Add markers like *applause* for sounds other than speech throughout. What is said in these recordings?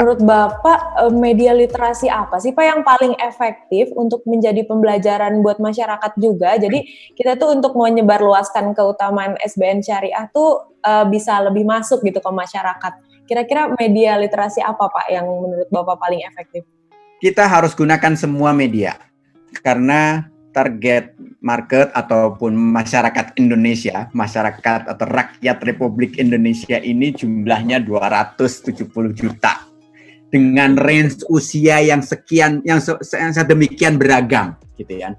menurut ya. Bapak eh, media literasi apa sih Pak yang paling efektif untuk menjadi pembelajaran buat masyarakat juga? Jadi kita tuh untuk menyebarluaskan keutamaan SBN Syariah tuh uh, bisa lebih masuk gitu ke masyarakat. Kira-kira media literasi apa Pak yang menurut Bapak paling efektif? Kita harus gunakan semua media karena target market ataupun masyarakat Indonesia, masyarakat atau rakyat Republik Indonesia ini jumlahnya 270 juta dengan range usia yang sekian yang, se yang sedemikian beragam gitu ya.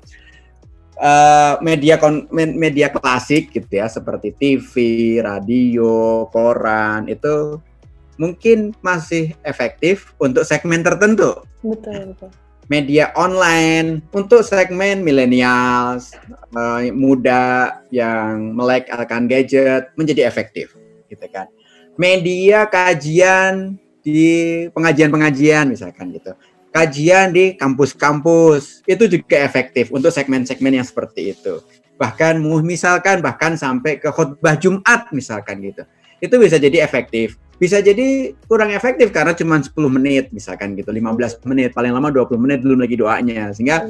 Uh, media kon media klasik gitu ya seperti TV, radio, koran itu mungkin masih efektif untuk segmen tertentu. Betul, betul media online untuk segmen milenials, uh, muda yang melek akan gadget menjadi efektif, gitu kan. Media kajian di pengajian-pengajian misalkan gitu. Kajian di kampus-kampus. Itu juga efektif untuk segmen-segmen yang seperti itu. Bahkan misalkan bahkan sampai ke khutbah Jumat misalkan gitu. Itu bisa jadi efektif. Bisa jadi kurang efektif karena cuma 10 menit misalkan gitu. 15 menit paling lama 20 menit belum lagi doanya. Sehingga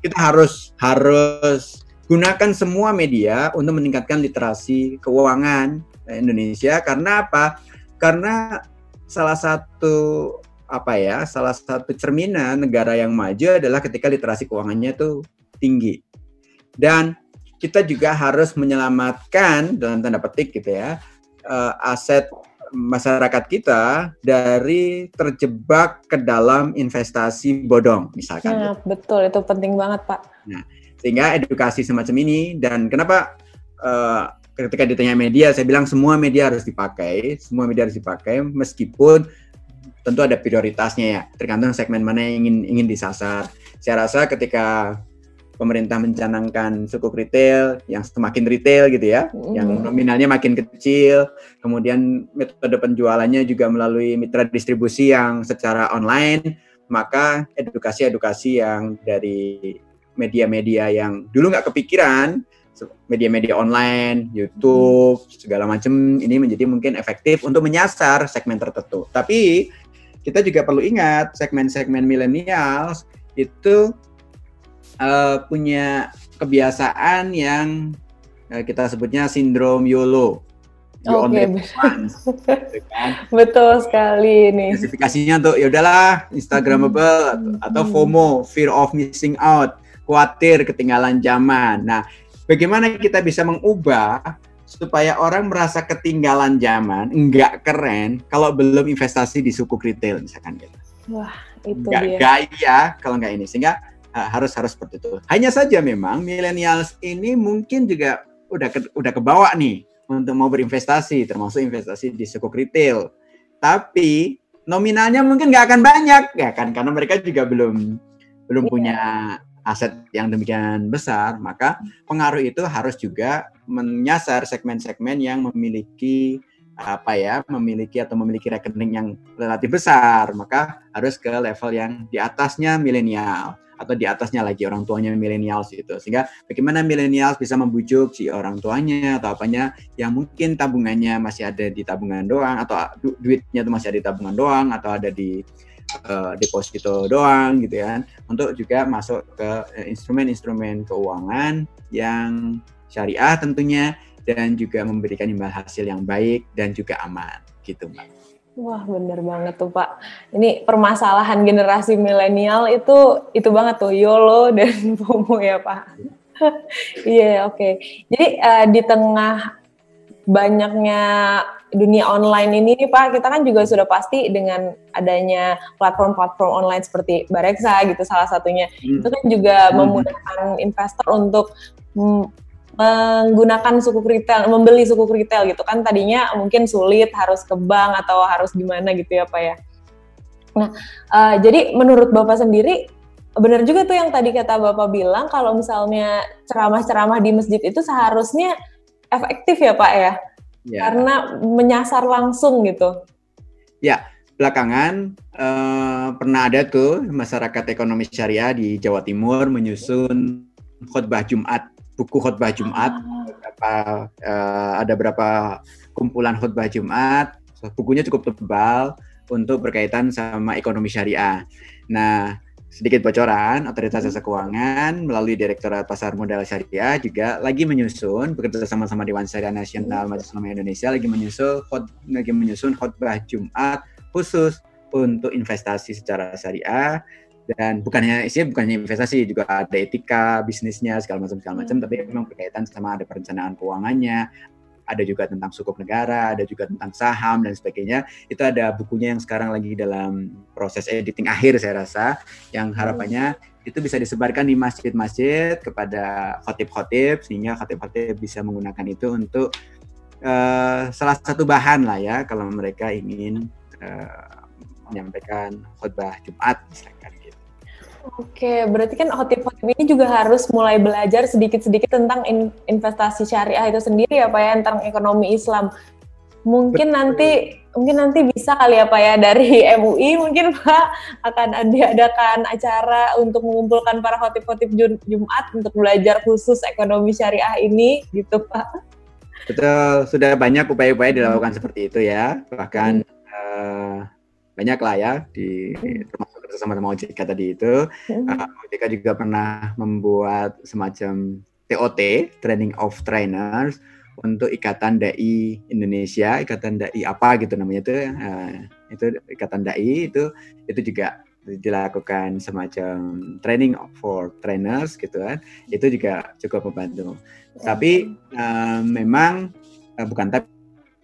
kita harus harus gunakan semua media untuk meningkatkan literasi keuangan Indonesia. Karena apa? Karena salah satu apa ya salah satu cerminan negara yang maju adalah ketika literasi keuangannya itu tinggi dan kita juga harus menyelamatkan dalam tanda petik gitu ya uh, aset masyarakat kita dari terjebak ke dalam investasi bodong misalkan. Nah, betul itu penting banget Pak. Nah, sehingga edukasi semacam ini dan kenapa uh, ketika ditanya media saya bilang semua media harus dipakai, semua media harus dipakai meskipun tentu ada prioritasnya ya, tergantung segmen mana yang ingin ingin disasar. Saya rasa ketika pemerintah mencanangkan sukuk retail yang semakin retail gitu ya, mm. yang nominalnya makin kecil, kemudian metode penjualannya juga melalui mitra distribusi yang secara online, maka edukasi-edukasi yang dari media-media yang dulu nggak kepikiran, media-media online, YouTube, segala macam ini menjadi mungkin efektif untuk menyasar segmen tertentu. Tapi kita juga perlu ingat segmen-segmen milenial itu uh, punya kebiasaan yang uh, kita sebutnya sindrom YOLO. You okay. once, gitu kan? *laughs* Betul sekali ini. Spesifikasinya untuk ya udahlah Instagramable hmm. atau FOMO, fear of missing out, khawatir ketinggalan zaman. Nah, bagaimana kita bisa mengubah supaya orang merasa ketinggalan zaman, enggak keren kalau belum investasi di suku retail misalkan gitu. Wah, itu enggak dia. gaya kalau enggak ini. Sehingga harus harus seperti itu. Hanya saja memang millennials ini mungkin juga udah ke, udah kebawa nih untuk mau berinvestasi, termasuk investasi di sukuk retail. Tapi nominalnya mungkin nggak akan banyak ya kan karena mereka juga belum belum punya aset yang demikian besar, maka pengaruh itu harus juga menyasar segmen-segmen yang memiliki apa ya memiliki atau memiliki rekening yang relatif besar maka harus ke level yang di atasnya milenial atau di atasnya lagi orang tuanya milenials itu. Sehingga bagaimana milenials bisa membujuk si orang tuanya atau apanya yang mungkin tabungannya masih ada di tabungan doang atau du duitnya itu masih ada di tabungan doang atau ada di uh, deposito doang gitu ya untuk juga masuk ke eh, instrumen-instrumen keuangan yang syariah tentunya dan juga memberikan imbal hasil yang baik dan juga aman gitu mbak. Wah bener banget tuh Pak. Ini permasalahan generasi milenial itu itu banget tuh YOLO dan *laughs* FOMO ya Pak. *laughs* Iya yeah, oke. Okay. Jadi uh, di tengah banyaknya dunia online ini nih Pak, kita kan juga sudah pasti dengan adanya platform-platform online seperti Bareksa gitu salah satunya. Hmm. Itu kan juga hmm. memudahkan investor untuk menggunakan suku retail, membeli suku retail gitu kan tadinya mungkin sulit harus ke bank atau harus gimana gitu ya Pak ya. Nah, uh, jadi menurut Bapak sendiri benar juga tuh yang tadi kata Bapak bilang kalau misalnya ceramah-ceramah di masjid itu seharusnya efektif ya Pak ya. Ya. Karena menyasar langsung gitu. Ya, belakangan uh, pernah ada tuh masyarakat ekonomi syariah di Jawa Timur menyusun khutbah Jumat buku khutbah Jumat, ah. beberapa, uh, ada berapa kumpulan khutbah Jumat, bukunya cukup tebal, untuk berkaitan sama ekonomi syariah. Nah, sedikit bocoran, Otoritas Jasa Keuangan melalui Direktorat Pasar Modal Syariah juga lagi menyusun bekerja sama-sama Dewan Syariah Nasional Majelis Ulama Indonesia lagi menyusun lagi menyusun khutbah Jumat khusus untuk investasi secara syariah. Dan bukannya isinya bukannya investasi juga ada etika bisnisnya segala macam segala macam tapi memang berkaitan sama ada perencanaan keuangannya ada juga tentang sukuk negara, ada juga tentang saham dan sebagainya. Itu ada bukunya yang sekarang lagi dalam proses editing akhir saya rasa, yang harapannya itu bisa disebarkan di masjid-masjid kepada khotib-khotib sehingga khotib-khotib bisa menggunakan itu untuk uh, salah satu bahan lah ya kalau mereka ingin uh, menyampaikan khutbah Jumat misalkan Oke, berarti kan khotib-khotib ini juga harus mulai belajar sedikit-sedikit tentang in investasi syariah itu sendiri ya Pak ya, tentang ekonomi Islam. Mungkin Betul. nanti mungkin nanti bisa kali ya Pak ya dari *laughs* MUI mungkin Pak akan diadakan acara untuk mengumpulkan para khotib-khotib Jumat untuk belajar khusus ekonomi syariah ini gitu Pak. Betul, sudah banyak upaya-upaya dilakukan seperti itu ya. Bahkan hmm. uh, banyak lah ya di termasuk sama-sama OJK tadi itu. Hmm. Uh, OJK juga pernah membuat semacam TOT, Training of Trainers, untuk Ikatan Dai Indonesia, Ikatan Dai apa gitu namanya itu, uh, itu Ikatan Dai itu itu juga dilakukan semacam training for trainers gitu kan, itu juga cukup membantu. Tapi uh, memang uh, bukan tapi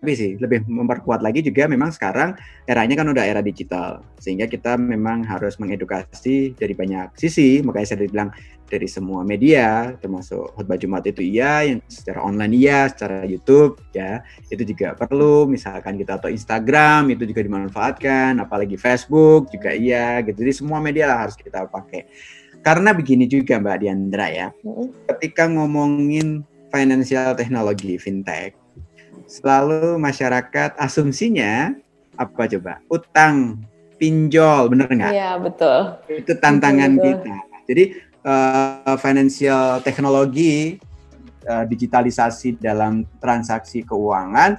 tapi sih lebih memperkuat lagi juga memang sekarang eranya kan udah era digital. Sehingga kita memang harus mengedukasi dari banyak sisi. Makanya saya bilang dari semua media termasuk khutbah Jumat itu iya yang secara online iya secara YouTube ya itu juga perlu. Misalkan kita atau Instagram itu juga dimanfaatkan apalagi Facebook juga iya gitu. Jadi semua media lah harus kita pakai. Karena begini juga Mbak Diandra ya ketika ngomongin financial technology fintech selalu masyarakat asumsinya apa coba? Utang, pinjol, bener nggak? Iya betul. Itu tantangan betul, betul. kita. Jadi uh, financial teknologi, uh, digitalisasi dalam transaksi keuangan,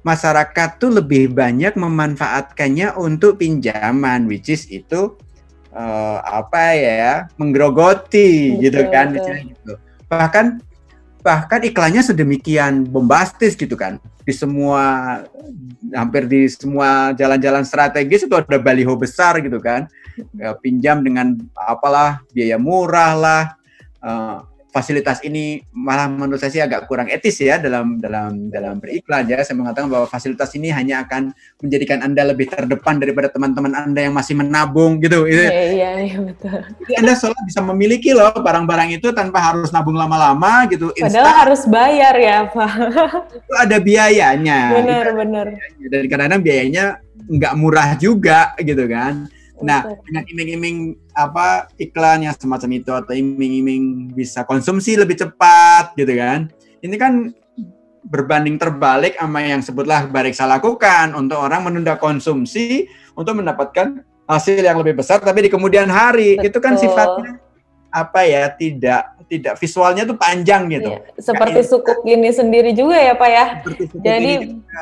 masyarakat tuh lebih banyak memanfaatkannya untuk pinjaman, which is itu uh, apa ya, menggerogoti betul, gitu kan, betul. gitu. Bahkan bahkan iklannya sedemikian bombastis gitu kan. Di semua hampir di semua jalan-jalan strategis itu ada baliho besar gitu kan. Ya, pinjam dengan apalah biaya murah lah uh, fasilitas ini malah menurut saya sih agak kurang etis ya dalam dalam dalam beriklan ya. Saya mengatakan bahwa fasilitas ini hanya akan menjadikan Anda lebih terdepan daripada teman-teman Anda yang masih menabung gitu. Iya, iya, iya betul. Jadi Anda selalu bisa memiliki loh barang-barang itu tanpa harus nabung lama-lama gitu. Padahal harus bayar ya, Pak. Itu ada biayanya. Benar, benar. Dan kadang-kadang biayanya nggak murah juga gitu kan. Nah, dengan iming-iming apa iklan yang semacam itu atau iming-iming bisa konsumsi lebih cepat gitu kan. Ini kan berbanding terbalik sama yang sebutlah barik saya lakukan untuk orang menunda konsumsi untuk mendapatkan hasil yang lebih besar tapi di kemudian hari. Betul. Itu kan sifatnya apa ya tidak tidak visualnya tuh panjang gitu. Iya, seperti Kayak sukuk ini sendiri juga ya Pak ya. Jadi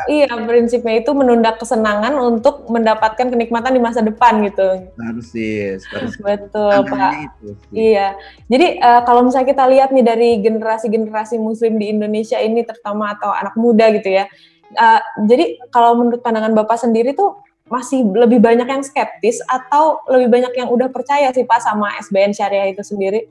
iya prinsipnya itu menunda kesenangan untuk mendapatkan kenikmatan di masa depan gitu. Harus sih. Betul Pak. Itu, iya. Jadi uh, kalau misalnya kita lihat nih dari generasi-generasi muslim di Indonesia ini terutama atau anak muda gitu ya. Uh, jadi kalau menurut pandangan Bapak sendiri tuh masih lebih banyak yang skeptis atau lebih banyak yang udah percaya sih Pak sama SBN Syariah itu sendiri?